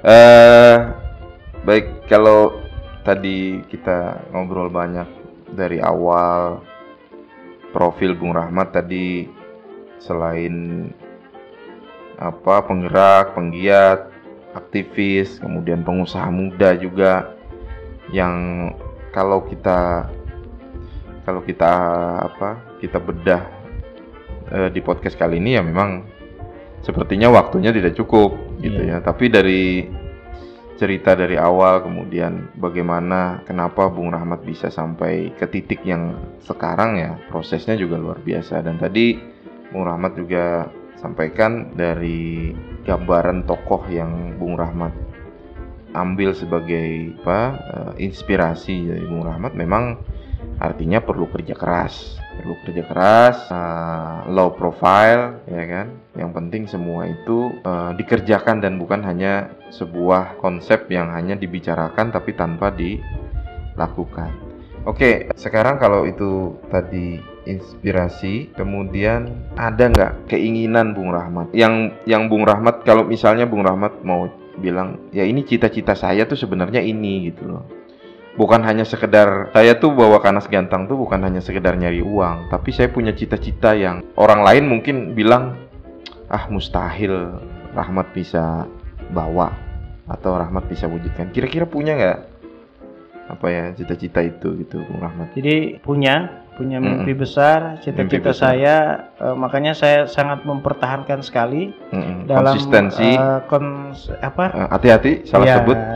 Eh baik kalau tadi kita ngobrol banyak dari awal profil Bung Rahmat tadi selain apa penggerak, penggiat, aktivis, kemudian pengusaha muda juga yang kalau kita kalau kita apa kita bedah eh, di podcast kali ini ya memang sepertinya waktunya tidak cukup gitu Iya. ya tapi dari cerita dari awal kemudian bagaimana kenapa Bung Rahmat bisa sampai ke titik yang sekarang ya prosesnya juga luar biasa dan tadi Bung Rahmat juga sampaikan dari gambaran tokoh yang Bung Rahmat ambil sebagai apa eh, inspirasi dari Bung Rahmat memang artinya perlu kerja keras perlu kerja keras eh, low profile ya kan? Yang penting semua itu eh, dikerjakan dan bukan hanya sebuah konsep yang hanya dibicarakan tapi tanpa dilakukan oke sekarang kalau itu tadi inspirasi kemudian ada nggak keinginan Bung Rahmat? Yang yang Bung Rahmat kalau misalnya Bung Rahmat mau bilang ya ini cita-cita saya tuh sebenarnya ini gitu loh. Bukan hanya sekedar saya tuh bawa kanas gantang tuh bukan hanya sekedar nyari uang tapi saya punya cita-cita yang orang lain mungkin bilang ah mustahil Rahmat bisa bawa atau Rahmat bisa wujudkan. Kira-kira punya nggak apa ya cita-cita itu gitu Bung Rahmat Jadi punya punya mimpi besar, Mimpi cita-cita besar. saya eh, makanya saya sangat mempertahankan sekali Mm-mm. dalam konsistensi eh, kons- apa? Eh, hati-hati salah Ya. sebut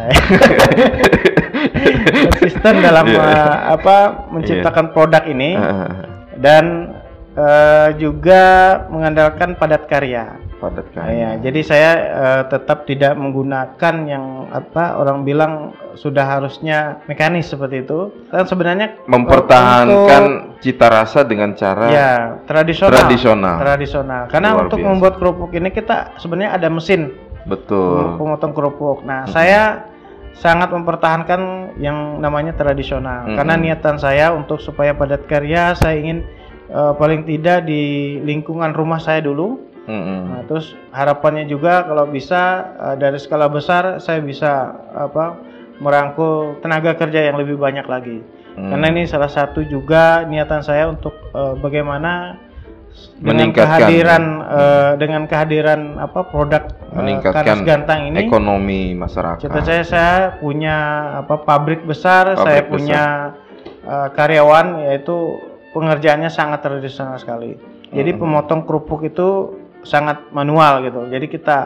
konsisten dalam Iya. eh, apa menciptakan produk ini Eh, dan eh, juga mengandalkan padat karya. Padat karya ya, jadi saya eh, tetap tidak menggunakan yang apa orang bilang sudah harusnya mekanis seperti itu. Dan sebenarnya mempertahankan cita rasa dengan cara ya tradisional. tradisional Tradisional. Karena Luar untuk biasa. membuat kerupuk ini kita sebenarnya ada mesin betul pemotong kerupuk. Nah, Mhm. saya sangat mempertahankan yang namanya tradisional. Mhm. Karena niatan saya untuk supaya padat karya saya ingin eh, paling tidak di lingkungan rumah saya dulu Mm-mm. Nah, terus harapannya juga kalau bisa eh, dari skala besar saya bisa apa merangkul tenaga kerja yang lebih banyak lagi. Mm. Karena ini salah satu juga niatan saya untuk eh, bagaimana dengan kehadiran eh, dengan kehadiran apa produk meningkatkan kanas gantang ini ekonomi masyarakat. cita saya saya punya apa pabrik besar, saya Pabrik punya eh, karyawan yaitu pengerjaannya sangat tradisional sekali. Jadi Mhm. pemotong kerupuk itu sangat manual gitu. Jadi kita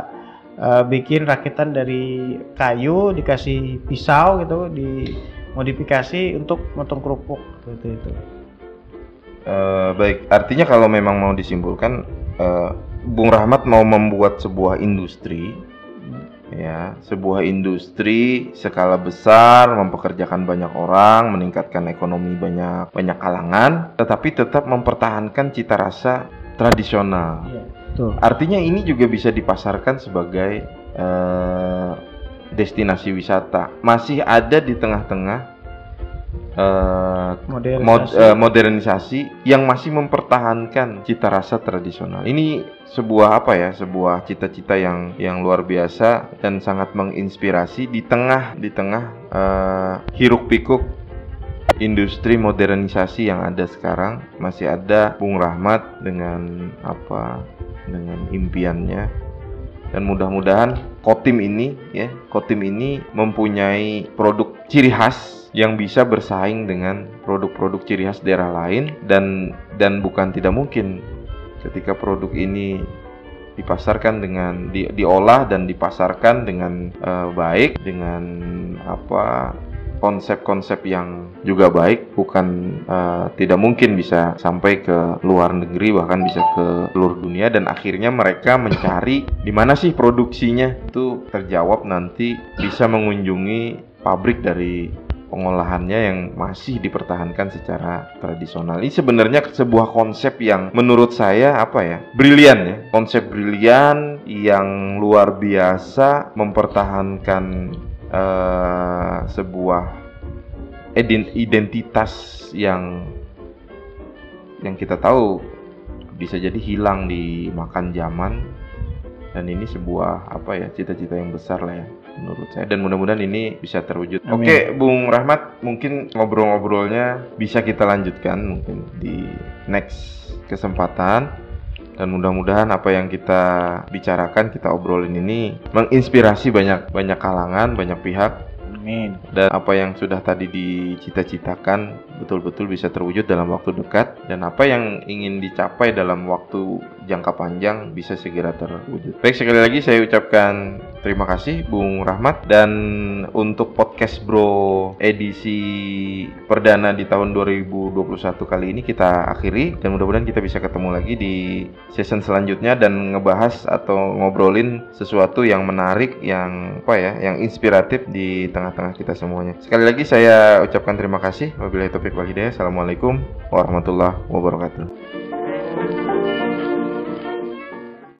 eh, bikin rakitan dari kayu, dikasih pisau gitu, dimodifikasi untuk motong kerupuk seperti itu. Eh, baik, artinya kalau memang mau disimpulkan, eh, Bung Rahmat mau membuat sebuah industri, ya, sebuah industri skala besar, mempekerjakan banyak orang, meningkatkan ekonomi banyak banyak kalangan, tetapi tetap mempertahankan cita rasa tradisional. Iya, betul. Artinya ini juga bisa dipasarkan sebagai eh, destinasi wisata. Masih ada di tengah-tengah eh, Modernisasi. mod- eh, modernisasi yang masih mempertahankan cita rasa tradisional. Ini sebuah apa ya? Sebuah cita-cita yang yang luar biasa dan sangat menginspirasi di tengah di tengah eh, hiruk pikuk industri modernisasi yang ada sekarang masih ada Bung Rahmat dengan apa dengan impiannya. Dan mudah-mudahan Kotim ini ya Kotim ini mempunyai produk ciri khas yang bisa bersaing dengan produk-produk ciri khas daerah lain. Dan dan bukan tidak mungkin ketika produk ini dipasarkan dengan di, diolah dan dipasarkan dengan uh, baik dengan apa konsep-konsep yang juga baik bukan uh, tidak mungkin bisa sampai ke luar negeri bahkan bisa ke seluruh dunia dan akhirnya mereka mencari di mana sih produksinya itu terjawab nanti bisa mengunjungi pabrik dari pengolahannya yang masih dipertahankan secara tradisional. Ini sebenarnya sebuah konsep yang menurut saya apa ya? brilian ya. Konsep brilian yang luar biasa mempertahankan uh, sebuah identitas yang yang kita tahu bisa jadi hilang di makan zaman dan ini sebuah apa ya cita-cita yang besar lah ya menurut saya dan mudah-mudahan ini bisa terwujud. Amin. Oke, Bung Rahmat, mungkin ngobrol-ngobrolnya bisa kita lanjutkan mungkin di next kesempatan dan mudah-mudahan apa yang kita bicarakan kita obrolin ini menginspirasi banyak banyak kalangan banyak pihak Amin. Dan apa yang sudah tadi dicita-citakan betul-betul bisa terwujud dalam waktu dekat dan apa yang ingin dicapai dalam waktu jangka panjang bisa segera terwujud. Baik sekali lagi saya ucapkan terima kasih Bung Rahmat dan untuk podcast Bro edisi perdana di tahun 2021 kali ini kita akhiri dan mudah-mudahan kita bisa ketemu lagi di season selanjutnya dan ngebahas atau ngobrolin sesuatu yang menarik yang apa ya, yang inspiratif di tengah tengah kita semuanya. Sekali lagi saya ucapkan terima kasih. Wabillahi taufiq wal hidayah. Assalamualaikum warahmatullahi wabarakatuh.